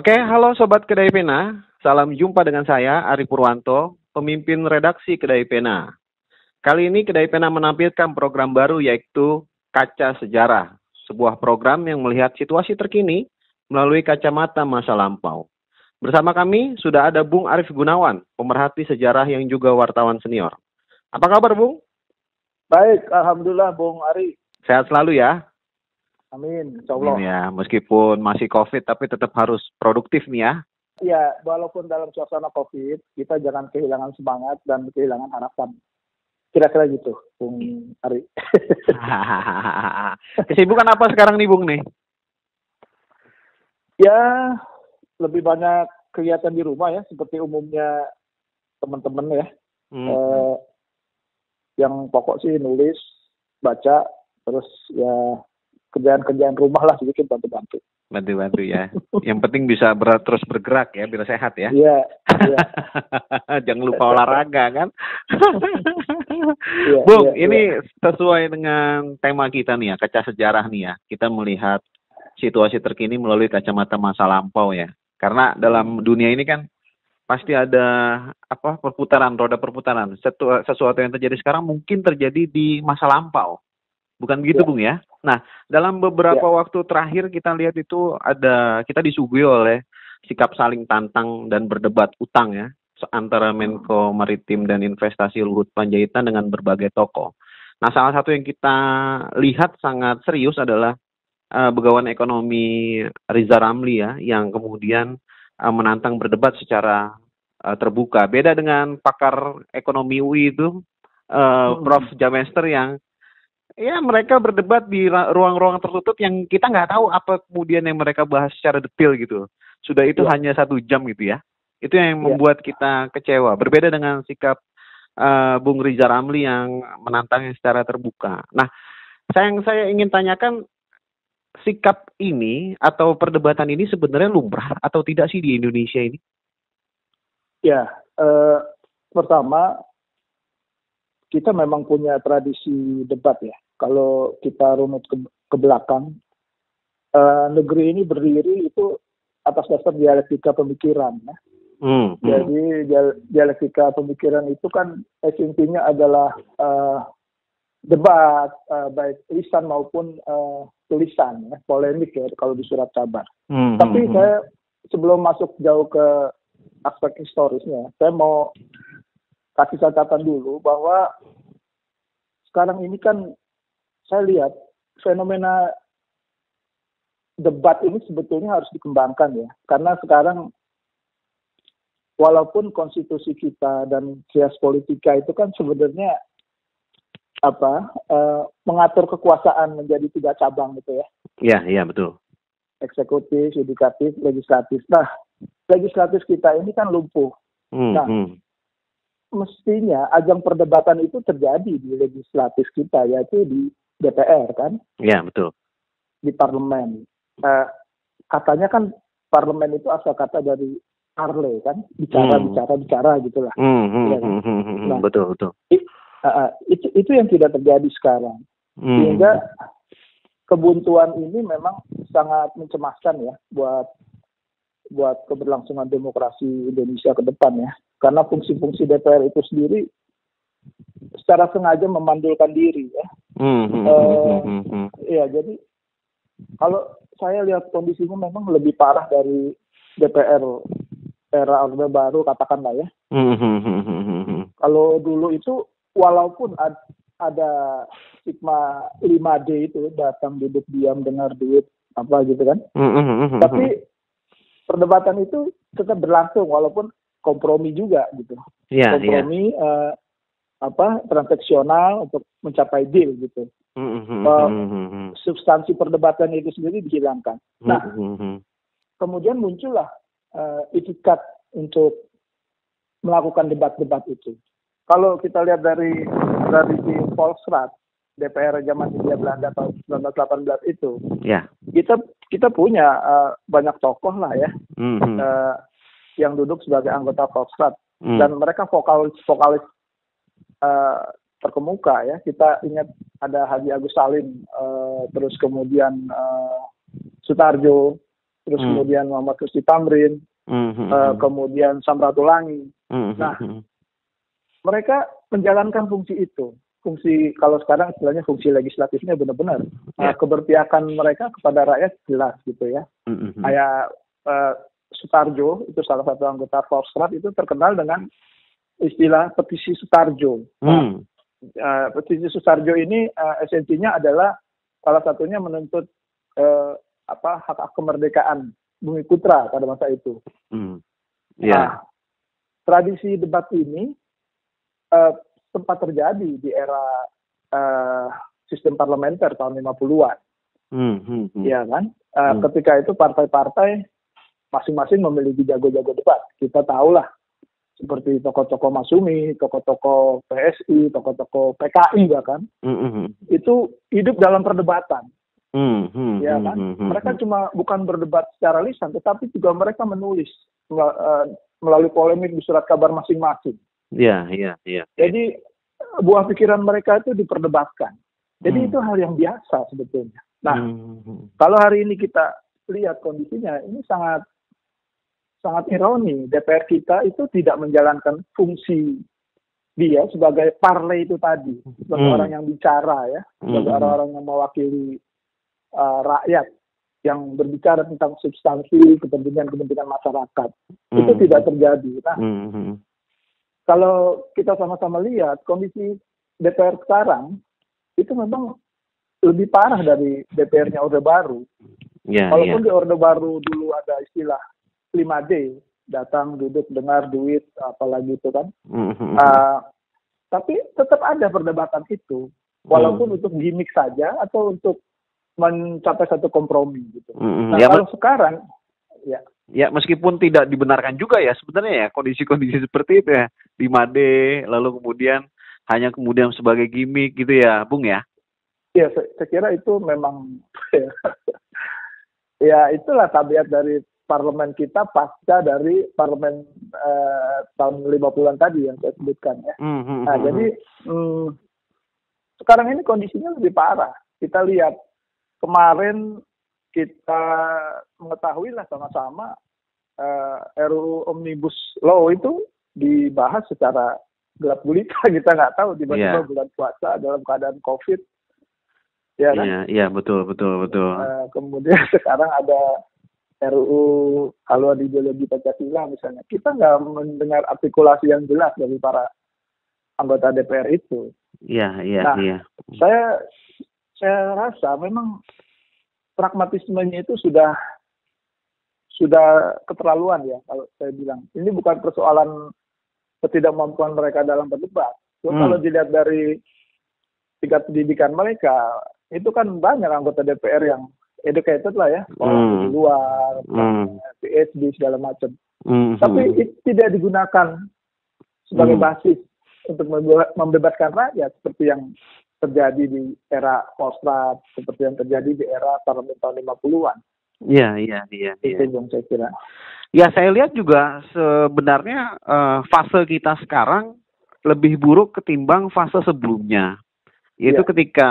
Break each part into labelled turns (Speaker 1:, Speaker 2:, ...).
Speaker 1: Oke, halo Sobat Kedai Pena. Salam jumpa dengan saya, Ari Purwanto, pemimpin redaksi Kedai Pena. Kali ini Kedai Pena menampilkan program baru yaitu Kaca Sejarah, sebuah program yang melihat situasi terkini melalui kacamata masa lampau. Bersama kami sudah ada Bung Arif Gunawan, pemerhati sejarah yang juga wartawan senior. Apa kabar, Bung?
Speaker 2: Baik, Alhamdulillah, Bung Ari.
Speaker 1: Sehat selalu ya.
Speaker 2: Amin, insya Allah.
Speaker 1: Amin ya, meskipun masih COVID tapi tetap harus produktif nih ya.
Speaker 2: Iya, walaupun dalam suasana COVID, kita jangan kehilangan semangat dan kehilangan harapan. Kira-kira gitu, Bung Ari.
Speaker 1: Kesibukan apa sekarang nih, Bung nih?
Speaker 2: ya, lebih banyak kegiatan di rumah ya, seperti umumnya teman-teman ya.
Speaker 1: Hmm.
Speaker 2: Eh, yang pokok sih nulis, baca, terus ya kerjaan-kerjaan rumah lah sedikit bantu-bantu.
Speaker 1: Bantu-bantu ya. Yang penting bisa ber terus bergerak ya, biar sehat ya.
Speaker 2: Iya, iya.
Speaker 1: Jangan lupa olahraga kan.
Speaker 2: iya,
Speaker 1: Bung,
Speaker 2: iya,
Speaker 1: ini
Speaker 2: iya.
Speaker 1: sesuai dengan tema kita nih ya, kaca sejarah nih ya. Kita melihat situasi terkini melalui kacamata masa lampau ya. Karena dalam dunia ini kan pasti ada apa perputaran roda perputaran. Sesuatu yang terjadi sekarang mungkin terjadi di masa lampau. Bukan begitu,
Speaker 2: Ya.
Speaker 1: Bung ya? Nah, dalam beberapa waktu terakhir kita lihat itu ada kita disuguhi oleh sikap saling tantang dan berdebat utang ya antara Menko Maritim dan Investasi Luhut Panjaitan dengan berbagai tokoh. Nah, salah satu yang kita lihat sangat serius adalah eh, begawan ekonomi Riza Ramli ya yang kemudian eh, menantang berdebat secara eh, terbuka. Beda dengan pakar ekonomi UI itu eh,
Speaker 2: Hmm.
Speaker 1: Prof Jamester yang ya mereka berdebat di ruang-ruang tertutup yang kita nggak tahu apa kemudian yang mereka bahas secara detail gitu. Sudah itu
Speaker 2: Ya.
Speaker 1: hanya satu jam gitu ya. Itu yang
Speaker 2: Ya.
Speaker 1: membuat kita kecewa. Berbeda dengan sikap eh, Bung Riza Ramli yang menantangnya secara terbuka. Nah, saya yang saya ingin tanyakan sikap ini atau perdebatan ini sebenarnya lumrah atau tidak sih di Indonesia ini?
Speaker 2: Ya, eh, pertama kita memang punya tradisi debat ya. Kalau kita runut ke, ke belakang, eh, negeri ini berdiri itu atas dasar dialektika pemikiran. Ya.
Speaker 1: Hmm, hmm.
Speaker 2: Jadi dial- dialektika pemikiran itu kan esensinya adalah eh, debat eh, baik lisan maupun eh, tulisan, ya, polemik ya kalau di surat kabar.
Speaker 1: Hmm,
Speaker 2: Tapi
Speaker 1: hmm, hmm.
Speaker 2: saya sebelum masuk jauh ke aspek historisnya, saya mau kasih catatan dulu bahwa sekarang ini kan saya lihat fenomena debat ini sebetulnya harus dikembangkan ya, karena sekarang walaupun konstitusi kita dan kias politika itu kan sebenarnya apa eh, mengatur kekuasaan menjadi tiga cabang gitu ya
Speaker 1: Ya, iya betul.
Speaker 2: eksekutif, yudikatif, legislatif. Nah, legislatif kita ini kan lumpuh.
Speaker 1: Hmm,
Speaker 2: Nah.
Speaker 1: hmm.
Speaker 2: Mestinya ajang perdebatan itu terjadi di legislatif kita, yaitu di DPR kan,
Speaker 1: Ya, betul.
Speaker 2: di parlemen. Eh, katanya kan parlemen itu asal kata dari parle kan, bicara,
Speaker 1: Hmm.
Speaker 2: bicara, bicara gitulah.
Speaker 1: Hmm, hmm,
Speaker 2: Iya kan?
Speaker 1: hmm, hmm, hmm,
Speaker 2: Nah.
Speaker 1: betul, betul.
Speaker 2: Eh, eh, itu itu yang tidak terjadi sekarang.
Speaker 1: Hmm.
Speaker 2: Sehingga kebuntuan ini memang sangat mencemaskan ya buat buat keberlangsungan demokrasi Indonesia ke depan ya. Karena fungsi-fungsi DPR itu sendiri secara sengaja memandulkan diri ya.
Speaker 1: Hmm, hmm,
Speaker 2: Eh,
Speaker 1: hmm, hmm, hmm.
Speaker 2: Iya, jadi kalau saya lihat kondisinya memang lebih parah dari DPR era Orde Baru katakanlah ya.
Speaker 1: Hmm, hmm, hmm, hmm, hmm, hmm.
Speaker 2: Kalau dulu itu walaupun ad- ada stigma 5D itu datang duduk diam dengar duit apa gitu kan.
Speaker 1: Hmm, hmm, hmm, hmm,
Speaker 2: Tapi perdebatan itu tetap berlangsung walaupun kompromi juga gitu.
Speaker 1: Iya, iya.
Speaker 2: kompromi eh, apa transaksional untuk mencapai deal gitu.
Speaker 1: Hmm, hmm,
Speaker 2: Eh,
Speaker 1: hmm, hmm, hmm.
Speaker 2: Substansi perdebatan itu sendiri dihilangkan. Nah,
Speaker 1: Hmm, hmm, hmm.
Speaker 2: kemudian muncullah eh, itikat untuk melakukan debat-debat itu. Kalau kita lihat dari dari di Volksrat DPR zaman Hindia Belanda tahun 1918 itu,
Speaker 1: Ya.
Speaker 2: kita kita punya eh, banyak tokoh lah ya
Speaker 1: Hmm, hmm,
Speaker 2: eh, yang duduk sebagai anggota Volksrat
Speaker 1: hmm.
Speaker 2: dan mereka vokalis vokalis eh, terkemuka ya. Kita ingat ada Haji Agus Salim, eh, terus kemudian eh, Sutarjo, terus
Speaker 1: Hmm.
Speaker 2: kemudian Muhammad Kusti Tamrin,
Speaker 1: Hmm, hmm,
Speaker 2: eh,
Speaker 1: hmm.
Speaker 2: kemudian Samratulangi.
Speaker 1: Hmm, hmm,
Speaker 2: nah,
Speaker 1: hmm.
Speaker 2: Mereka menjalankan fungsi itu. Fungsi kalau sekarang istilahnya fungsi legislatifnya benar-benar
Speaker 1: Ya.
Speaker 2: Eh, keberpihakan mereka kepada rakyat jelas gitu ya.
Speaker 1: Hmm, hmm, hmm.
Speaker 2: Kayak eh, Sutarjo itu salah satu anggota Volksrat itu terkenal dengan istilah petisi Sutarjo. Nah,
Speaker 1: Hmm.
Speaker 2: eh, petisi Sutarjo ini eh, esensinya adalah salah satunya menuntut eh, apa hak hak kemerdekaan Bumi Putra pada masa itu.
Speaker 1: Hmm.
Speaker 2: Nah,
Speaker 1: Ya.
Speaker 2: tradisi debat ini eh, sempat terjadi di era eh, sistem parlementer tahun 50-an,
Speaker 1: Hmm, hmm, hmm.
Speaker 2: ya kan? Eh,
Speaker 1: Hmm.
Speaker 2: Ketika itu partai-partai masing-masing memiliki jago-jago debat. Kita tahulah seperti tokoh-tokoh Masumi, tokoh-tokoh PSI, tokoh-tokoh PKI bahkan
Speaker 1: Hmm, hmm, hmm.
Speaker 2: itu hidup dalam perdebatan,
Speaker 1: Hmm, hmm,
Speaker 2: ya kan?
Speaker 1: hmm, hmm,
Speaker 2: Mereka cuma bukan berdebat secara lisan, tetapi juga mereka menulis eh, melalui polemik di surat kabar masing-masing.
Speaker 1: Ya, ya, ya.
Speaker 2: Jadi buah pikiran mereka itu diperdebatkan. Jadi
Speaker 1: Hmm.
Speaker 2: itu hal yang biasa sebetulnya. Nah,
Speaker 1: hmm.
Speaker 2: kalau hari ini kita lihat kondisinya, ini sangat sangat ironi. DPR kita itu tidak menjalankan fungsi dia sebagai parley itu tadi, sebagai
Speaker 1: Hmm.
Speaker 2: orang yang bicara ya, sebagai
Speaker 1: Hmm.
Speaker 2: orang-orang yang mewakili uh, rakyat yang berbicara tentang substansi kepentingan-kepentingan masyarakat. Itu
Speaker 1: Hmm.
Speaker 2: tidak terjadi. Nah,
Speaker 1: Hmm, hmm.
Speaker 2: kalau kita sama-sama lihat kondisi DPR sekarang itu memang lebih parah dari DPR-nya Orde Baru.
Speaker 1: Ya.
Speaker 2: Walaupun di Orde Baru dulu ada istilah 5D, datang, duduk, dengar, duit, apalagi itu kan.
Speaker 1: Hmm, hmm, hmm.
Speaker 2: Ah, tapi tetap ada perdebatan itu, walaupun untuk gimmick saja atau untuk mencapai satu kompromi gitu.
Speaker 1: Hmm, hmm.
Speaker 2: Nah,
Speaker 1: Ya,
Speaker 2: kalau sekarang, ya
Speaker 1: ya meskipun tidak dibenarkan juga ya sebenarnya ya kondisi-kondisi seperti itu ya 5D lalu kemudian hanya kemudian sebagai gimmick gitu ya Bung ya
Speaker 2: Ya, saya, saya kira itu memang ya itulah tabiat dari parlemen kita pasca dari parlemen eh, tahun 50-an tadi yang saya sebutkan ya.
Speaker 1: Hmm, hmm,
Speaker 2: Nah,
Speaker 1: hmm,
Speaker 2: jadi hmm, sekarang ini kondisinya lebih parah. Kita lihat kemarin kita mengetahui lah sama-sama eh, RUU Omnibus Law itu dibahas secara gelap gulita kita nggak tahu tiba-tiba
Speaker 1: Iya.
Speaker 2: bulan puasa dalam keadaan COVID ya kan?
Speaker 1: Iya, iya betul, betul, betul.
Speaker 2: Eh, kemudian sekarang ada RUU haluan ideologi Pancasila misalnya. Kita nggak mendengar artikulasi yang jelas dari para anggota DPR itu.
Speaker 1: Iya, iya,
Speaker 2: Nah,
Speaker 1: iya.
Speaker 2: Saya saya rasa memang pragmatismenya itu sudah sudah keterlaluan ya kalau saya bilang. Ini bukan persoalan ketidakmampuan mereka dalam berdebat.
Speaker 1: Hmm.
Speaker 2: Kalau dilihat dari tingkat pendidikan mereka, itu kan banyak anggota DPR yang educated lah ya, sekolah
Speaker 1: Hmm.
Speaker 2: di luar,
Speaker 1: Hmm.
Speaker 2: PhD segala macam.
Speaker 1: Hmm,
Speaker 2: Tapi
Speaker 1: hmm.
Speaker 2: itu tidak digunakan sebagai
Speaker 1: Hmm.
Speaker 2: basis untuk membe- membebaskan rakyat seperti yang terjadi di era Volkswagen, seperti yang terjadi di era parlemen tahun 50-an.
Speaker 1: Iya, iya, iya, iya.
Speaker 2: Itu yang saya kira.
Speaker 1: Ya saya lihat juga sebenarnya eh, fase kita sekarang lebih buruk ketimbang fase sebelumnya. Yaitu
Speaker 2: Iya.
Speaker 1: ketika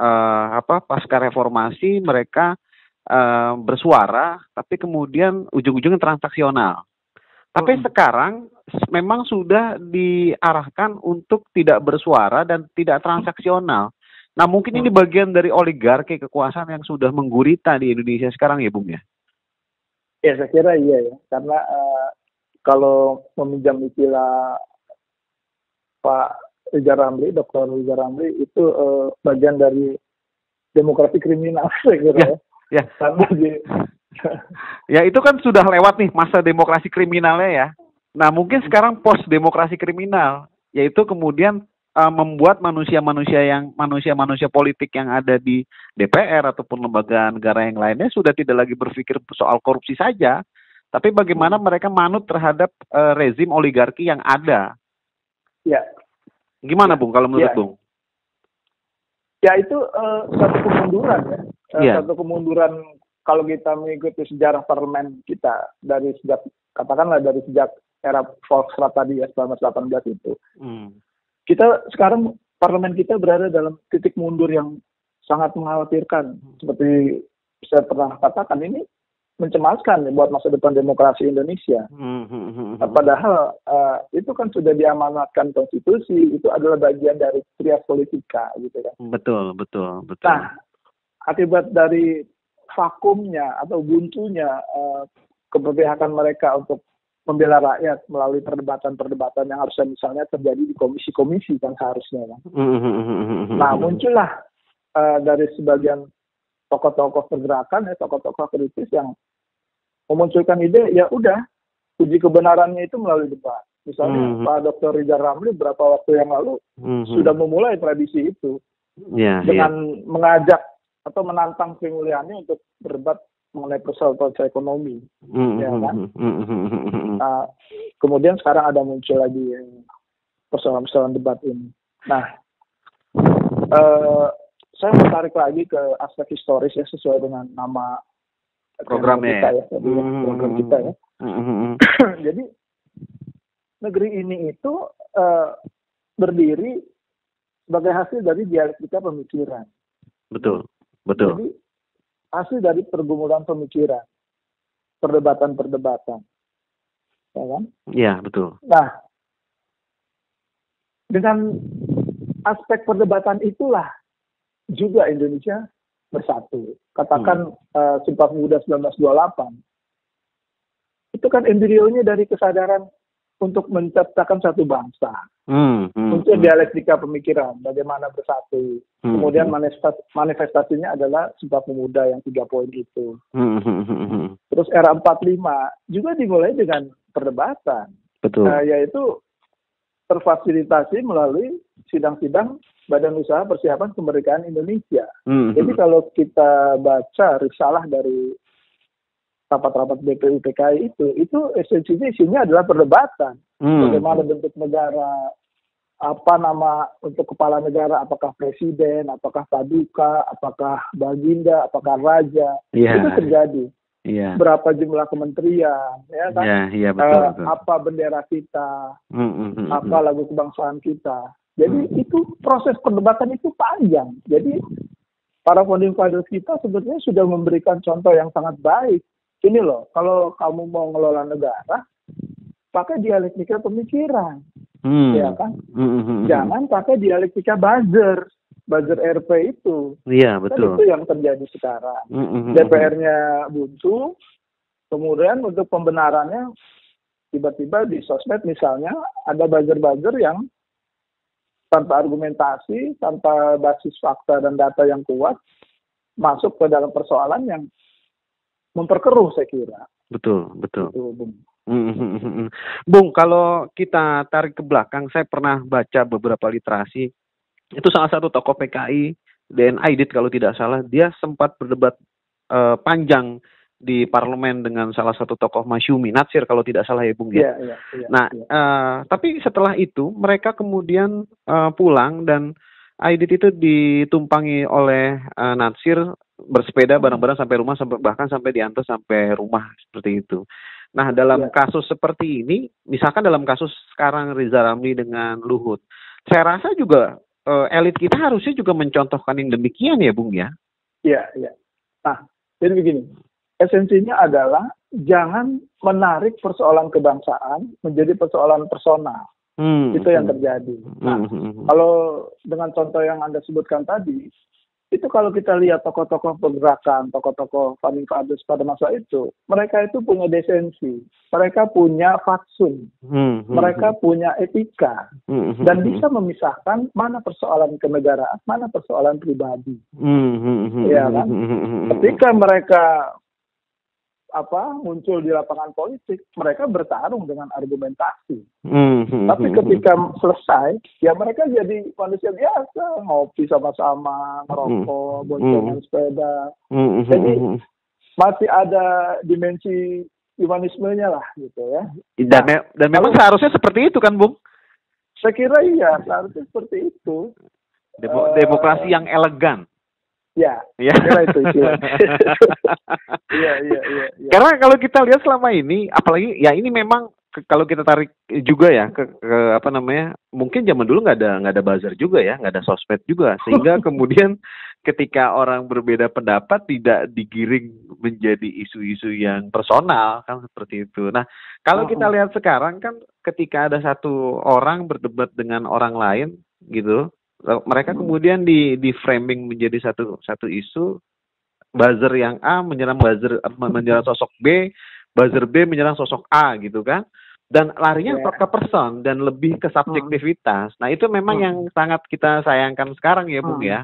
Speaker 1: eh, apa pasca reformasi mereka eh, bersuara, tapi kemudian ujung-ujungnya transaksional. Tapi
Speaker 2: Mm.
Speaker 1: sekarang memang sudah diarahkan untuk tidak bersuara dan tidak transaksional. Nah mungkin ini bagian dari oligarki kekuasaan yang sudah menggurita di Indonesia sekarang ya Bung ya.
Speaker 2: Ya saya kira iya ya, karena eh, kalau meminjam istilah Pak Rizal Ramli, Dr. Rizal Ramli itu eh, bagian dari demokrasi kriminal saya kira
Speaker 1: Ya,
Speaker 2: ya.
Speaker 1: ya.
Speaker 2: Karena di,
Speaker 1: Ya itu kan sudah lewat nih masa demokrasi kriminalnya ya. Nah mungkin sekarang post demokrasi kriminal, yaitu kemudian uh, membuat manusia-manusia yang manusia-manusia politik yang ada di DPR ataupun lembaga negara yang lainnya sudah tidak lagi berpikir soal korupsi saja, tapi bagaimana mereka manut terhadap uh, rezim oligarki yang ada.
Speaker 2: ya
Speaker 1: Gimana Bung kalau menurut
Speaker 2: Ya.
Speaker 1: Bung?
Speaker 2: ya itu eh, satu kemunduran ya
Speaker 1: Iya.
Speaker 2: satu kemunduran kalau kita mengikuti sejarah parlemen kita dari sejak katakanlah dari sejak era Volkswagen tadi ya 1918 itu
Speaker 1: Hmm.
Speaker 2: kita sekarang parlemen kita berada dalam titik mundur yang sangat mengkhawatirkan seperti saya pernah katakan ini mencemaskan buat masa depan demokrasi Indonesia. Hmm, hmm, hmm, nah, padahal uh, itu kan sudah diamanatkan konstitusi, itu adalah bagian dari trias politika gitu kan.
Speaker 1: Betul, betul, betul.
Speaker 2: Nah, akibat dari vakumnya atau buntunya uh, keberpihakan mereka untuk membela rakyat melalui perdebatan-perdebatan yang harusnya misalnya terjadi di komisi-komisi kan seharusnya kan. Nah, muncullah uh, dari sebagian tokoh-tokoh pergerakan ya tokoh-tokoh kritis yang memunculkan ide ya udah uji kebenarannya itu melalui debat misalnya mm -hmm. Pak Dr. Rizal Ramli beberapa waktu yang lalu mm -hmm. sudah memulai tradisi itu yeah, dengan yeah. mengajak atau menantang Sri Mulyani untuk berdebat mengenai persoalan ekonomi mm -hmm. ya kan mm -hmm. nah, kemudian sekarang ada muncul lagi persoalan-persoalan debat ini nah uh, saya mau tarik lagi ke aspek historis ya sesuai dengan nama
Speaker 1: programnya
Speaker 2: kita ya, mm-hmm. program kita ya. Mm-hmm. Jadi negeri ini itu uh, berdiri sebagai hasil dari dialektika pemikiran.
Speaker 1: Betul, betul.
Speaker 2: Jadi hasil dari pergumulan pemikiran, perdebatan-perdebatan, ya kan?
Speaker 1: Iya, betul.
Speaker 2: Nah, dengan aspek perdebatan itulah juga Indonesia bersatu. Katakan hmm. uh, Sumpah Pemuda 1928. Itu kan embrionya dari kesadaran untuk menciptakan satu bangsa. Hmm, hmm, untuk hmm. dialektika pemikiran, bagaimana bersatu. Hmm, Kemudian manifestasi, manifestasinya adalah Sumpah Pemuda yang tiga poin itu. Hmm, hmm, hmm, hmm. Terus era 45 juga dimulai dengan perdebatan.
Speaker 1: Betul. Uh,
Speaker 2: yaitu terfasilitasi melalui sidang-sidang Badan Usaha Persiapan Kemerdekaan Indonesia. Hmm. Jadi kalau kita baca risalah dari rapat-rapat BPUPKI itu, itu esensinya isinya adalah perdebatan. Hmm. Bagaimana bentuk negara, apa nama untuk kepala negara, apakah presiden, apakah paduka, apakah baginda, apakah raja, yeah. itu terjadi. Yeah. Berapa jumlah kementerian, ya kan?
Speaker 1: Yeah, yeah, betul, uh, betul.
Speaker 2: Apa bendera kita, mm, mm, mm, apa lagu kebangsaan kita. Jadi itu proses perdebatan itu panjang. Jadi para founding fathers kita sebetulnya sudah memberikan contoh yang sangat baik. Ini loh, kalau kamu mau ngelola negara, pakai dialektika pemikiran, hmm. ya kan? Hmm, hmm, hmm. Jangan pakai dialektika buzzer, buzzer RP itu.
Speaker 1: Iya betul.
Speaker 2: Kan itu yang terjadi sekarang. Hmm. hmm DPR-nya buntu, kemudian untuk pembenarannya tiba-tiba di sosmed misalnya ada buzzer-buzzer yang tanpa argumentasi, tanpa basis fakta dan data yang kuat, masuk ke dalam persoalan yang memperkeruh saya kira.
Speaker 1: Betul, betul. betul Bung. Mm-hmm. Bung, kalau kita tarik ke belakang, saya pernah baca beberapa literasi. Itu salah satu tokoh PKI, DN Aidit kalau tidak salah, dia sempat berdebat uh, panjang di parlemen dengan salah satu tokoh Masyumi Natsir kalau tidak salah ya Bung
Speaker 2: ya. Yeah, yeah,
Speaker 1: yeah, nah, yeah. Uh, tapi setelah itu mereka kemudian uh, pulang dan Aidit itu ditumpangi oleh uh, Natsir bersepeda bareng-bareng sampai rumah sampai bahkan sampai diantar sampai rumah seperti itu. Nah, dalam yeah. kasus seperti ini, misalkan dalam kasus sekarang Riza Ramli dengan Luhut, saya rasa juga uh, elit kita harusnya juga mencontohkan yang demikian ya, Bung ya.
Speaker 2: Iya, iya. Nah, jadi begini, esensinya adalah jangan menarik persoalan kebangsaan menjadi persoalan personal. Hmm. Itu yang terjadi. Nah, hmm. kalau dengan contoh yang Anda sebutkan tadi, itu kalau kita lihat tokoh-tokoh pergerakan, tokoh-tokoh funding fathers pada masa itu, mereka itu punya desensi, mereka punya fatsun, hmm, hmm, mereka hmm. punya etika, hmm, hmm dan hmm. bisa memisahkan mana persoalan kenegaraan, mana persoalan pribadi. Hmm, ya kan? Ketika mereka apa muncul di lapangan politik mereka bertarung dengan argumentasi. Mm-hmm. tapi ketika selesai ya mereka jadi manusia biasa ngopi sama-sama ngerokok mm-hmm. boncengan sepeda. Mm-hmm. jadi masih ada dimensi humanismenya lah gitu ya.
Speaker 1: Dan, me- dan memang seharusnya seperti itu kan bung?
Speaker 2: Saya kira iya seharusnya seperti itu.
Speaker 1: Demo- demokrasi uh, yang elegan
Speaker 2: Ya,
Speaker 1: ya.
Speaker 2: itu Iya, iya, iya.
Speaker 1: Karena kalau kita lihat selama ini, apalagi ya ini memang ke, kalau kita tarik juga ya ke, ke apa namanya mungkin zaman dulu nggak ada nggak ada buzzer juga ya nggak ada sosmed juga sehingga kemudian ketika orang berbeda pendapat tidak digiring menjadi isu-isu yang personal kan seperti itu. Nah kalau kita lihat sekarang kan ketika ada satu orang berdebat dengan orang lain gitu mereka kemudian di di framing menjadi satu satu isu buzzer yang A menyerang buzzer menyerang sosok B buzzer B menyerang sosok A gitu kan dan larinya yeah. ke person dan lebih ke subjektivitas. Nah itu memang hmm. yang sangat kita sayangkan sekarang ya Bung hmm. ya.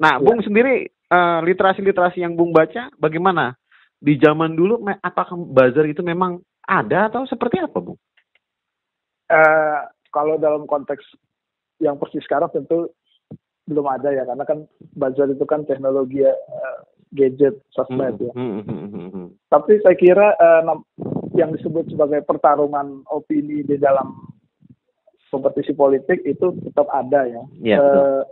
Speaker 1: Nah yeah. Bung sendiri uh, literasi-literasi yang Bung baca bagaimana di zaman dulu apakah buzzer itu memang ada atau seperti apa Bung?
Speaker 2: Uh, kalau dalam konteks yang persis sekarang tentu belum ada ya karena kan buzzer itu kan teknologi uh, gadget sosmed hmm, ya. Hmm, hmm, hmm, Tapi saya kira uh, yang disebut sebagai pertarungan opini di dalam kompetisi politik itu tetap ada ya. Yeah, ya, uh,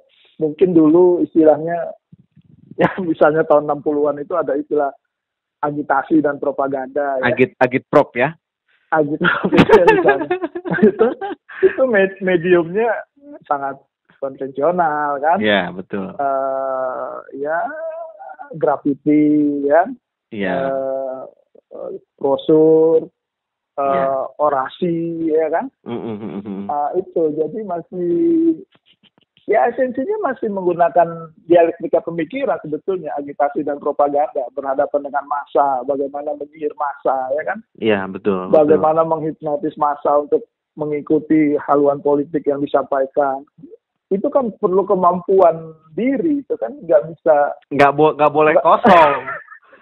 Speaker 2: mungkin dulu istilahnya ya misalnya tahun 60-an itu ada istilah agitasi dan propaganda
Speaker 1: ya. Agit agit prop ya.
Speaker 2: Agit prop ya, itu itu mediumnya sangat konvensional kan.
Speaker 1: Iya, yeah, betul.
Speaker 2: Uh, ya graffiti ya,
Speaker 1: yeah.
Speaker 2: uh, brosur, uh, yeah. orasi ya kan,
Speaker 1: mm-hmm.
Speaker 2: uh, itu jadi masih ya esensinya masih menggunakan dialektika pemikiran sebetulnya agitasi dan propaganda berhadapan dengan massa, bagaimana menyihir massa ya kan,
Speaker 1: iya betul,
Speaker 2: bagaimana betul. menghipnotis massa untuk mengikuti haluan politik yang disampaikan itu kan perlu kemampuan diri itu kan nggak bisa
Speaker 1: nggak bo nggak boleh kosong.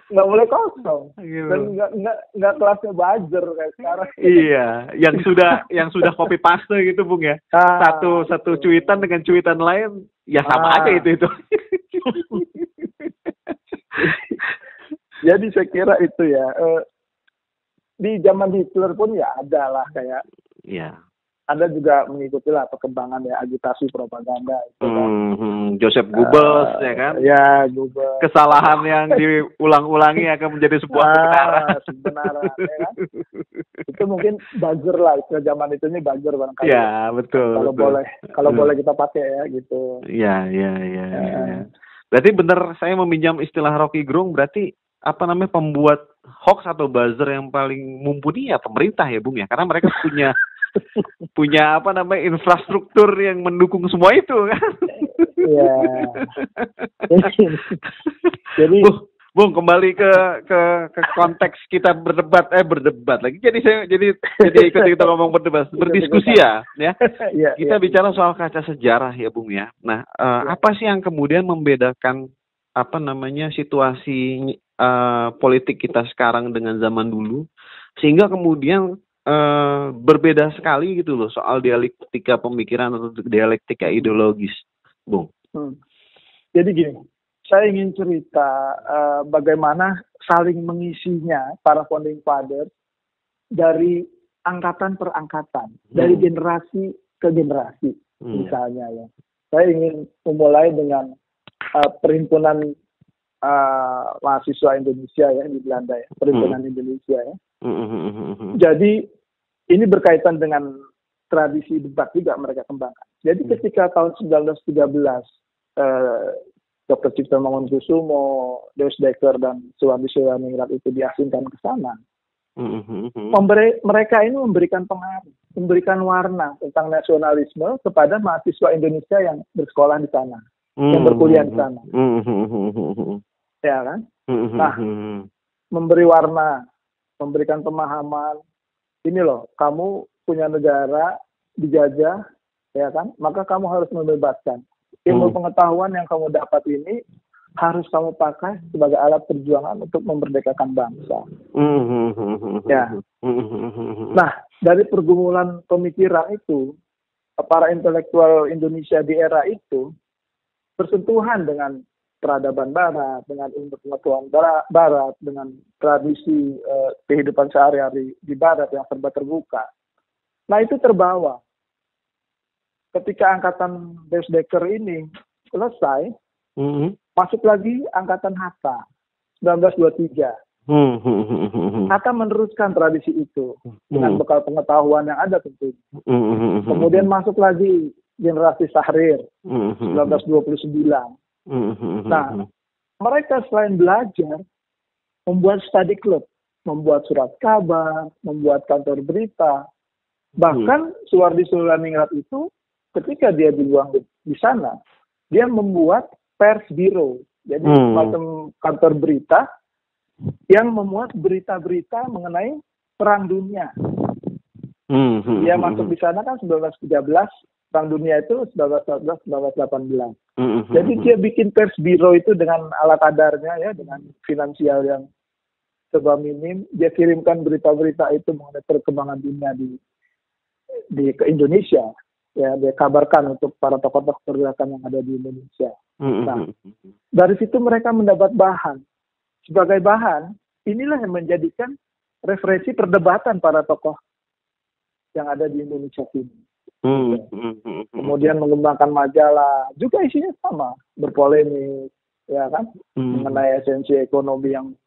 Speaker 2: Nggak boleh kosong. Gitu. dan nggak nggak nggak kelasnya buzzer kayak sekarang.
Speaker 1: Iya yang sudah yang sudah copy paste gitu bung ya. Ah, satu satu cuitan dengan cuitan lain ya sama ah. aja itu itu.
Speaker 2: Jadi saya kira itu ya eh, di zaman Hitler pun ya ada lah kayak
Speaker 1: ya
Speaker 2: anda juga mengikuti lah perkembangan ya agitasi propaganda itu kan.
Speaker 1: Hmm, Joseph Goebbels uh, ya kan.
Speaker 2: Ya, Goebbels.
Speaker 1: Kesalahan yang diulang-ulangi akan menjadi sebuah ah, kebenaran.
Speaker 2: Ya kan. itu mungkin buzzer lah istilah zaman itu ini buzzer barangkali.
Speaker 1: Ya, betul.
Speaker 2: Kalau
Speaker 1: betul.
Speaker 2: boleh kalau hmm. boleh kita pakai ya gitu.
Speaker 1: Iya, iya, iya, ya, ya. Berarti benar saya meminjam istilah Rocky Gerung berarti apa namanya pembuat hoax atau buzzer yang paling mumpuni ya pemerintah ya Bung ya karena mereka punya punya apa namanya infrastruktur yang mendukung semua itu kan.
Speaker 2: Iya.
Speaker 1: Jadi Bung, Bung kembali ke ke ke konteks kita berdebat eh berdebat lagi. Jadi saya jadi jadi ikut kita ngomong berdebat berdiskusi ya ya. ya kita ya. bicara soal kaca sejarah ya Bung ya. Nah, ya. apa sih yang kemudian membedakan apa namanya situasi uh, politik kita sekarang dengan zaman dulu sehingga kemudian uh, berbeda sekali gitu loh soal dialektika pemikiran atau dialektika ideologis, Bung. Hmm.
Speaker 2: Jadi gini, saya ingin cerita uh, bagaimana saling mengisinya para founding fathers dari angkatan per angkatan, hmm. dari generasi ke generasi, hmm. misalnya ya. Saya ingin memulai dengan uh, perhimpunan uh, mahasiswa Indonesia ya di Belanda ya, perhimpunan hmm. Indonesia ya. Hmm. Jadi ini berkaitan dengan tradisi debat juga mereka kembangkan. Jadi hmm. ketika tahun 1913 eh, Dr. Cipta Mangunkusumo, Deus Dekker dan Suwandi Suwaningrat itu diasingkan ke sana.
Speaker 1: Mm-hmm.
Speaker 2: mereka ini memberikan pengaruh, memberikan warna tentang nasionalisme kepada mahasiswa Indonesia yang bersekolah di sana, mm-hmm. yang berkuliah di sana.
Speaker 1: Mm-hmm.
Speaker 2: Ya kan? Nah, memberi warna, memberikan pemahaman, ini loh, kamu punya negara dijajah, ya kan? Maka kamu harus membebaskan. Ilmu hmm. pengetahuan yang kamu dapat ini harus kamu pakai sebagai alat perjuangan untuk memerdekakan bangsa.
Speaker 1: Hmm.
Speaker 2: Ya. Nah, dari pergumulan pemikiran itu, para intelektual Indonesia di era itu bersentuhan dengan peradaban barat, dengan ilmu pengetahuan barat, dengan tradisi uh, kehidupan sehari-hari di barat yang serba terbuka. Nah itu terbawa. Ketika angkatan Decker ini selesai,
Speaker 1: mm -hmm.
Speaker 2: masuk lagi angkatan Hatta 1923.
Speaker 1: Hmm, hmm, hmm.
Speaker 2: Hatta meneruskan tradisi itu dengan bekal pengetahuan yang ada tentu.
Speaker 1: Hmm.
Speaker 2: Kemudian masuk lagi generasi Sahrir
Speaker 1: Hmm, hmm,
Speaker 2: 1929.
Speaker 1: Hmm, hmm, hmm,
Speaker 2: Nah,
Speaker 1: hmm.
Speaker 2: Mereka selain belajar membuat study club, membuat surat kabar, membuat kantor berita. Bahkan Suwardi Sulaningrat itu ketika dia dibuang di, di sana, dia membuat pers bureau. Jadi
Speaker 1: Hmm.
Speaker 2: kantor berita yang memuat berita-berita mengenai perang dunia.
Speaker 1: Hmm, hmm,
Speaker 2: Dia
Speaker 1: hmm,
Speaker 2: masuk di sana kan 1913, perang dunia itu 1914, 1918.
Speaker 1: hmm, hmm,
Speaker 2: Jadi dia bikin pers biro itu dengan ala kadarnya ya, dengan finansial yang serba minim. Dia kirimkan berita-berita itu mengenai perkembangan dunia di di ke Indonesia. Ya, dia kabarkan untuk para tokoh-tokoh pergerakan yang ada di Indonesia.
Speaker 1: Hmm,
Speaker 2: Nah.
Speaker 1: hmm, hmm.
Speaker 2: Dari situ mereka mendapat bahan. Sebagai bahan, inilah yang menjadikan referensi perdebatan para tokoh yang ada di Indonesia ini.
Speaker 1: Hmm, hmm, hmm, hmm.
Speaker 2: Kemudian mengembangkan majalah, juga isinya sama, berpolemik, ya kan?
Speaker 1: Hmm.
Speaker 2: mengenai esensi ekonomi yang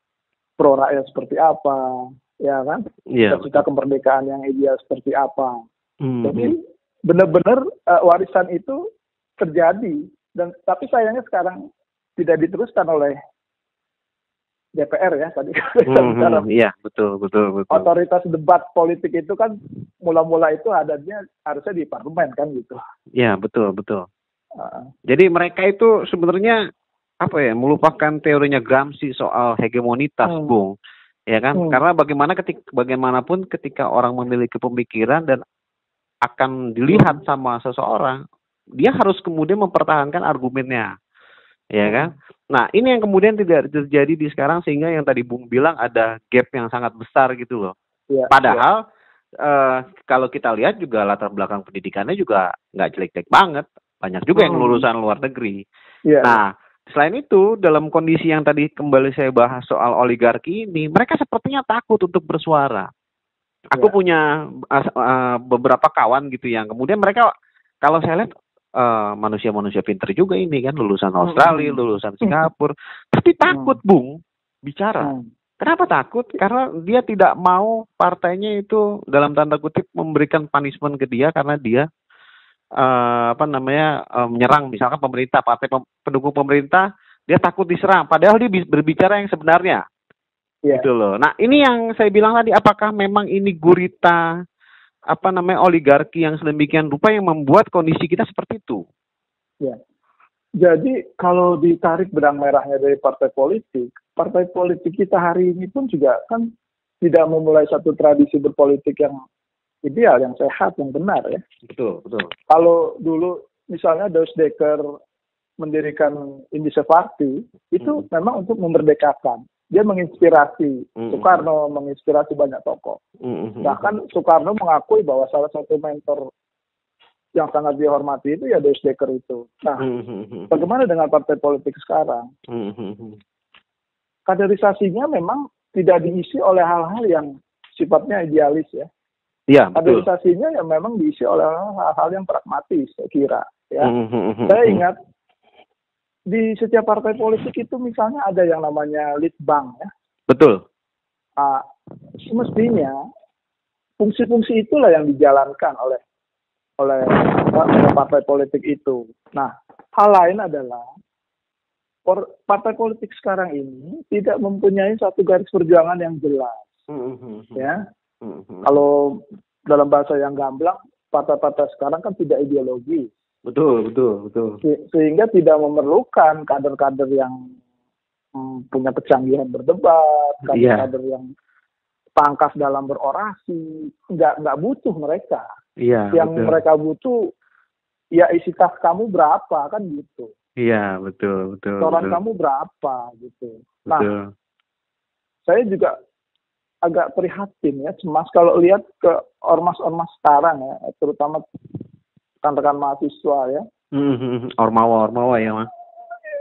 Speaker 2: pro rakyat seperti apa, ya kan?
Speaker 1: Iya.
Speaker 2: Cita kemerdekaan yang ideal seperti apa.
Speaker 1: Hmm,
Speaker 2: Jadi benar-benar eh, warisan itu terjadi dan tapi sayangnya sekarang tidak diteruskan oleh DPR ya tadi
Speaker 1: hmm,
Speaker 2: kita
Speaker 1: hmm,
Speaker 2: bicara
Speaker 1: hmm. Iya, betul, betul, betul.
Speaker 2: otoritas debat politik itu kan mula-mula itu adanya harusnya di parlemen kan gitu.
Speaker 1: Iya, betul, betul.
Speaker 2: Uh,
Speaker 1: Jadi mereka itu sebenarnya apa ya melupakan teorinya Gramsci soal hegemonitas,
Speaker 2: Hmm.
Speaker 1: Bung. Ya kan?
Speaker 2: Hmm.
Speaker 1: Karena bagaimana ketika bagaimanapun ketika orang memiliki pemikiran dan akan dilihat sama seseorang, dia harus kemudian mempertahankan argumennya. Ya kan? Nah, ini yang kemudian tidak terjadi di sekarang sehingga yang tadi Bung bilang ada gap yang sangat besar gitu loh.
Speaker 2: ya,
Speaker 1: Padahal eh, kalau kita lihat juga latar belakang pendidikannya juga nggak jelek-jelek banget. Banyak juga yang
Speaker 2: Hmm.
Speaker 1: lulusan luar negeri.
Speaker 2: ya,
Speaker 1: Nah, selain itu dalam kondisi yang tadi kembali saya bahas soal oligarki ini, mereka sepertinya takut untuk bersuara. Aku
Speaker 2: Ya.
Speaker 1: punya eh, beberapa kawan gitu yang kemudian mereka kalau saya lihat eh, manusia-manusia pinter juga ini kan lulusan Australia,
Speaker 2: Hmm.
Speaker 1: lulusan Singapura, tapi takut Bung bicara.
Speaker 2: Hmm.
Speaker 1: Kenapa takut? Karena dia tidak mau partainya itu dalam tanda kutip memberikan punishment ke dia karena dia eh, apa namanya eh, menyerang misalkan pemerintah, partai pem- pendukung pemerintah, dia takut diserang. Padahal dia berbicara yang sebenarnya,
Speaker 2: ya.
Speaker 1: gitu loh. Nah ini yang saya bilang tadi, apakah memang ini gurita apa namanya oligarki yang sedemikian rupa yang membuat kondisi kita seperti itu?
Speaker 2: Ya. Jadi kalau ditarik benang merahnya dari partai politik, partai politik kita hari ini pun juga kan tidak memulai satu tradisi berpolitik yang ideal, yang sehat, yang benar ya.
Speaker 1: Betul, betul.
Speaker 2: Kalau dulu misalnya Deus Dekker mendirikan Indonesia Party, itu
Speaker 1: Hmm.
Speaker 2: memang untuk memerdekakan. Dia menginspirasi
Speaker 1: Hmm.
Speaker 2: Soekarno, menginspirasi banyak tokoh.
Speaker 1: Mm-hmm.
Speaker 2: Bahkan Soekarno mengakui bahwa salah satu mentor yang sangat dihormati itu ya Deus Dekker itu. Nah,
Speaker 1: Mm-hmm.
Speaker 2: bagaimana dengan partai politik sekarang?
Speaker 1: Mm-hmm.
Speaker 2: Kaderisasinya memang tidak diisi oleh hal-hal yang sifatnya idealis ya.
Speaker 1: Betul.
Speaker 2: Kaderisasinya yang memang diisi oleh hal-hal yang pragmatis, saya kira. Ya,
Speaker 1: Mhm.
Speaker 2: saya ingat di setiap partai politik itu misalnya ada yang namanya lead bank ya.
Speaker 1: Betul.
Speaker 2: Ah, semestinya fungsi-fungsi itulah yang dijalankan oleh oleh, partai politik itu. Nah, hal lain adalah partai politik sekarang ini tidak mempunyai satu garis perjuangan yang jelas,
Speaker 1: Mhm.
Speaker 2: ya.
Speaker 1: Mhm.
Speaker 2: Kalau dalam bahasa yang gamblang, partai-partai sekarang kan tidak ideologi,
Speaker 1: Betul, betul, betul.
Speaker 2: Se- sehingga tidak memerlukan kader-kader yang hmm, punya kecanggihan berdebat,
Speaker 1: Iya.
Speaker 2: kader-kader yang pangkas dalam berorasi, nggak nggak butuh mereka.
Speaker 1: Iya,
Speaker 2: yang
Speaker 1: betul.
Speaker 2: mereka butuh ya isi tas kamu berapa kan gitu
Speaker 1: Iya, betul, betul.
Speaker 2: setoran kamu berapa gitu nah
Speaker 1: Betul.
Speaker 2: saya juga agak prihatin ya cemas kalau lihat ke ormas-ormas sekarang ya terutama rekan-rekan mahasiswa ya
Speaker 1: Mhm. Ormawa, ormawa ya, Mas.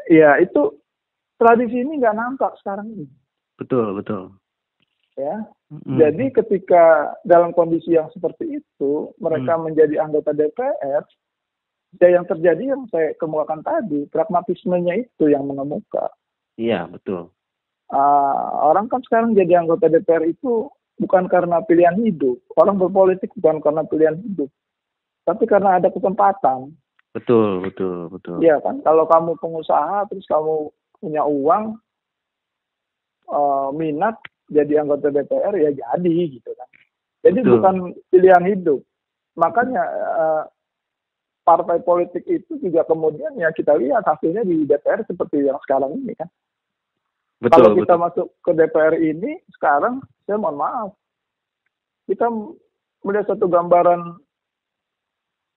Speaker 2: ya itu tradisi ini nggak nampak sekarang ini
Speaker 1: Betul, betul.
Speaker 2: ya
Speaker 1: Mhm.
Speaker 2: jadi ketika dalam kondisi yang seperti itu mereka
Speaker 1: Hmm.
Speaker 2: menjadi anggota DPR ya yang terjadi yang saya kemukakan tadi pragmatismenya itu yang mengemuka
Speaker 1: Iya, betul.
Speaker 2: uh, orang kan sekarang jadi anggota DPR itu bukan karena pilihan hidup. Orang berpolitik bukan karena pilihan hidup, tapi karena ada kesempatan.
Speaker 1: Betul, betul, betul.
Speaker 2: Iya kan, kalau kamu pengusaha terus kamu punya uang, uh, minat jadi anggota DPR ya jadi gitu kan. Jadi betul. bukan pilihan hidup. Makanya uh, partai politik itu juga kemudian ya kita lihat hasilnya di DPR seperti yang sekarang ini kan. Betul, Kalau kita betul. masuk ke DPR ini sekarang, saya mohon maaf, kita melihat satu gambaran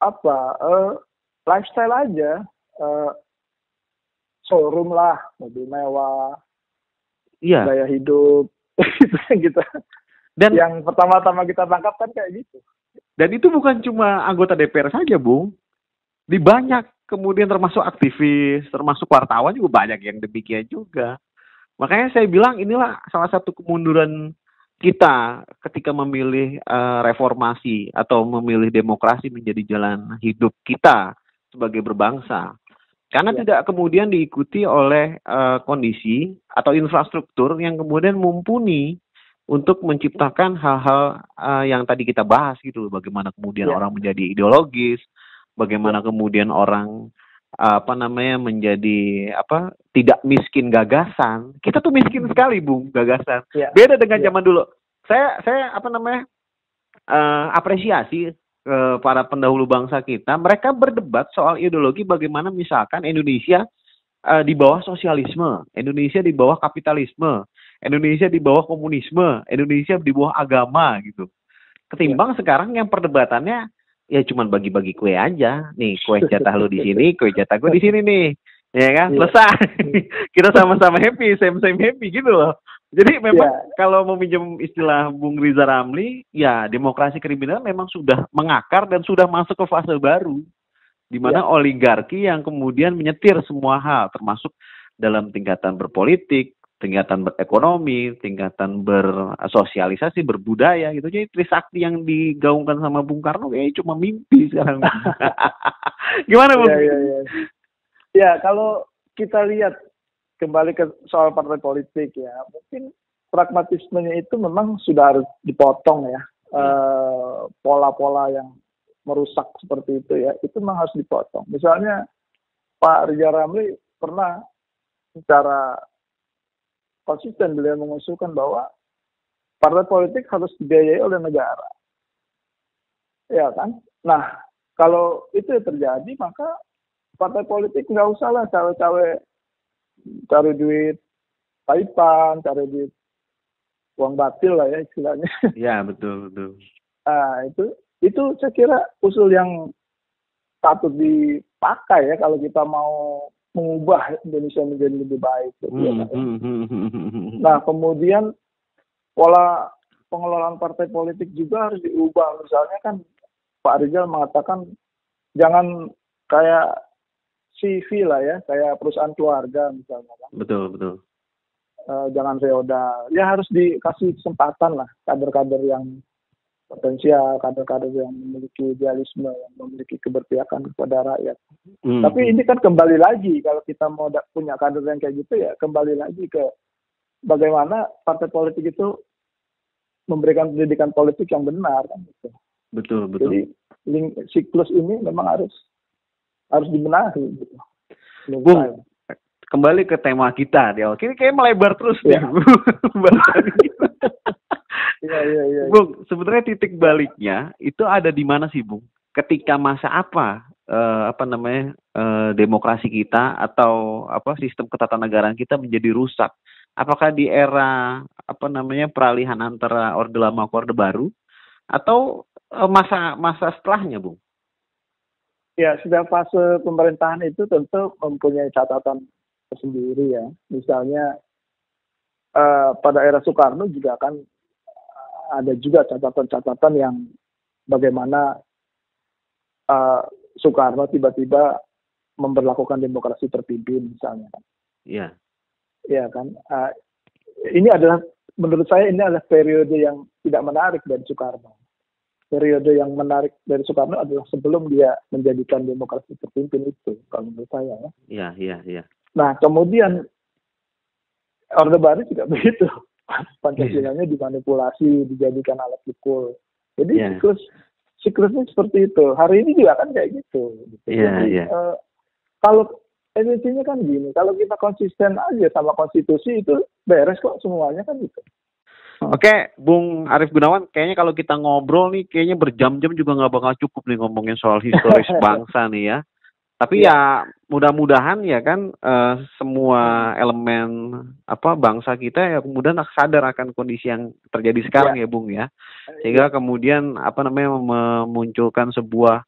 Speaker 2: apa uh, lifestyle aja, uh, showroom lah, mobil mewah, iya. gaya hidup, itu yang kita. Dan yang pertama-tama kita tangkap kan kayak gitu.
Speaker 1: Dan itu bukan cuma anggota DPR saja, Bung di banyak kemudian termasuk aktivis, termasuk wartawan juga banyak yang demikian juga. Makanya saya bilang inilah salah satu kemunduran kita ketika memilih uh, reformasi atau memilih demokrasi menjadi jalan hidup kita sebagai berbangsa. Karena ya. tidak kemudian diikuti oleh uh, kondisi atau infrastruktur yang kemudian mumpuni untuk menciptakan hal-hal uh, yang tadi kita bahas gitu, bagaimana kemudian ya. orang menjadi ideologis, bagaimana kemudian orang apa namanya menjadi apa tidak miskin gagasan kita tuh miskin sekali bung gagasan ya. beda dengan ya. zaman dulu saya saya apa namanya uh, apresiasi uh, para pendahulu bangsa kita mereka berdebat soal ideologi bagaimana misalkan Indonesia uh, di bawah sosialisme Indonesia di bawah kapitalisme Indonesia di bawah komunisme Indonesia di bawah agama gitu ketimbang ya. sekarang yang perdebatannya ya cuman bagi-bagi kue aja. Nih, kue jatah lu di sini, kue jatah gue di sini nih. Ya kan? Yeah. Selesai. Kita sama-sama happy, same-same happy gitu loh. Jadi memang yeah. kalau meminjam istilah Bung Riza Ramli, ya demokrasi kriminal memang sudah mengakar dan sudah masuk ke fase baru di mana yeah. oligarki yang kemudian menyetir semua hal termasuk dalam tingkatan berpolitik, tingkatan berekonomi, tingkatan bersosialisasi, berbudaya gitu. Jadi Trisakti yang digaungkan sama Bung Karno kayaknya cuma mimpi sekarang. Gimana Bung?
Speaker 2: Ya, ya, ya. ya, kalau kita lihat kembali ke soal partai politik ya, mungkin pragmatismenya itu memang sudah harus dipotong ya. Hmm. Pola-pola uh, yang merusak seperti itu ya, itu memang harus dipotong. Misalnya Pak Riza Ramli pernah secara konsisten beliau mengusulkan bahwa partai politik harus dibiayai oleh negara. Ya kan? Nah, kalau itu terjadi maka partai politik nggak usah lah cawe-cawe cari duit paipan, cari duit uang batil lah ya istilahnya.
Speaker 1: Iya betul betul.
Speaker 2: Nah itu itu saya kira usul yang patut dipakai ya kalau kita mau mengubah Indonesia menjadi lebih baik. Gitu, ya, hmm, hmm, hmm, hmm, Nah, kemudian pola pengelolaan partai politik juga harus diubah. Misalnya kan Pak Rizal mengatakan jangan kayak CV lah ya, kayak perusahaan keluarga misalnya kan.
Speaker 1: Betul, betul.
Speaker 2: Uh, jangan feodal. Ya harus dikasih kesempatan lah kader-kader yang potensial kader-kader yang memiliki idealisme yang memiliki keberpihakan kepada rakyat. Hmm. Tapi ini kan kembali lagi kalau kita mau punya kader yang kayak gitu ya kembali lagi ke bagaimana partai politik itu memberikan pendidikan politik yang benar kan gitu.
Speaker 1: Betul betul.
Speaker 2: Jadi link, siklus ini memang harus harus dibenahi gitu.
Speaker 1: Bung, kembali ke tema kita dia. Ini kayak melebar terus ya. Iya, iya, iya. Bung, sebenarnya titik baliknya itu ada di mana sih, Bung? Ketika masa apa uh, apa namanya uh, demokrasi kita atau apa sistem ketatanegaraan kita menjadi rusak? Apakah di era apa namanya peralihan antara orde lama ke orde baru atau uh, masa masa setelahnya, Bung?
Speaker 2: Ya, sudah fase pemerintahan itu tentu mempunyai catatan tersendiri ya. Misalnya uh, pada era Soekarno juga kan ada juga catatan-catatan yang bagaimana uh, Soekarno tiba-tiba memperlakukan demokrasi terpimpin misalnya.
Speaker 1: Iya.
Speaker 2: Iya kan. Uh, ini adalah menurut saya ini adalah periode yang tidak menarik dari Soekarno. Periode yang menarik dari Soekarno adalah sebelum dia menjadikan demokrasi terpimpin itu, kalau menurut saya.
Speaker 1: Ya. Iya, iya, iya.
Speaker 2: Nah, kemudian Orde Baru juga begitu. Pancasilanya dimanipulasi, dijadikan alat pukul. Jadi yeah. siklus siklusnya seperti itu. Hari ini juga kan kayak gitu.
Speaker 1: Yeah, Jadi, yeah. Uh,
Speaker 2: kalau esensinya kan gini, kalau kita konsisten aja sama konstitusi itu beres kok semuanya kan gitu.
Speaker 1: Oke, Bung Arief Gunawan, kayaknya kalau kita ngobrol nih, kayaknya berjam-jam juga nggak bakal cukup nih ngomongin soal historis bangsa nih ya. Tapi ya, ya mudah-mudahan ya kan uh, semua elemen apa bangsa kita ya kemudian sadar akan kondisi yang terjadi sekarang ya, ya Bung ya. Sehingga kemudian apa namanya memunculkan sebuah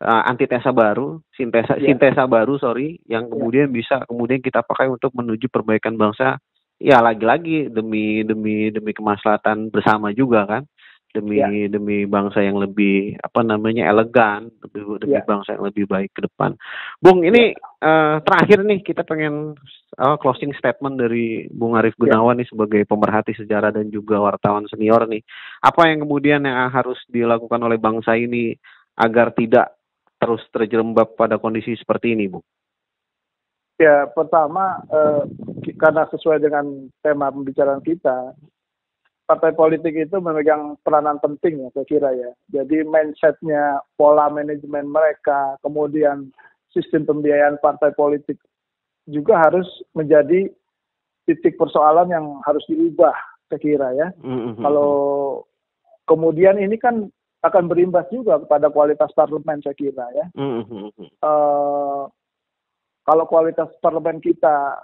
Speaker 1: uh, antitesa baru, sintesa ya. sintesa baru sorry, yang ya. kemudian ya. bisa kemudian kita pakai untuk menuju perbaikan bangsa. Ya lagi-lagi demi demi demi kemaslahatan bersama juga kan demi ya. demi bangsa yang lebih apa namanya elegan demi, demi ya. bangsa yang lebih baik ke depan. Bung ini ya. uh, terakhir nih kita pengen uh, closing statement dari Bung Arief ya. Gunawan ya. nih sebagai pemerhati sejarah dan juga wartawan senior nih. Apa yang kemudian yang harus dilakukan oleh bangsa ini agar tidak terus terjerembab pada kondisi seperti ini, Bung?
Speaker 2: Ya, pertama uh, karena sesuai dengan tema pembicaraan kita, partai politik itu memegang peranan penting ya saya kira ya. Jadi mindsetnya, pola manajemen mereka, kemudian sistem pembiayaan partai politik juga harus menjadi titik persoalan yang harus diubah saya kira ya. Mm-hmm. Kalau kemudian ini kan akan berimbas juga kepada kualitas parlemen saya kira ya. Mm-hmm. Uh, kalau kualitas parlemen kita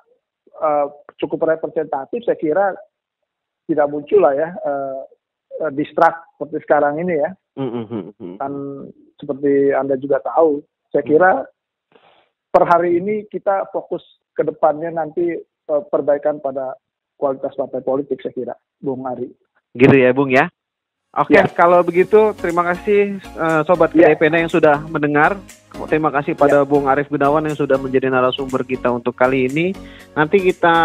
Speaker 2: uh, cukup representatif saya kira tidak muncul lah ya uh, distrak seperti sekarang ini ya. Mm-hmm. Kan seperti Anda juga tahu, saya kira per hari ini kita fokus ke depannya nanti uh, perbaikan pada kualitas partai politik saya kira, Bung Ari.
Speaker 1: Gitu ya, Bung ya. Oke, okay, ya. kalau begitu terima kasih uh, sobat. KDPN yang sudah mendengar. Terima kasih pada ya. Bung Arief Gunawan yang sudah menjadi narasumber kita untuk kali ini. Nanti kita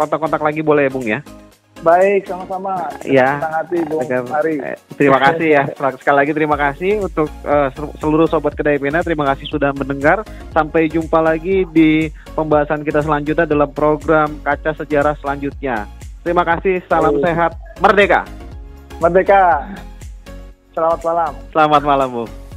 Speaker 1: kontak-kontak lagi boleh ya, Bung ya?
Speaker 2: Baik, sama-sama.
Speaker 1: Ya. hati, Bung Ari. Terima kasih ya. Sekali lagi terima kasih untuk uh, seluruh sobat kedai pena. Terima kasih sudah mendengar. Sampai jumpa lagi di pembahasan kita selanjutnya dalam program Kaca Sejarah selanjutnya. Terima kasih. Salam Baik. sehat. Merdeka.
Speaker 2: Merdeka. Selamat malam.
Speaker 1: Selamat malam, Bu.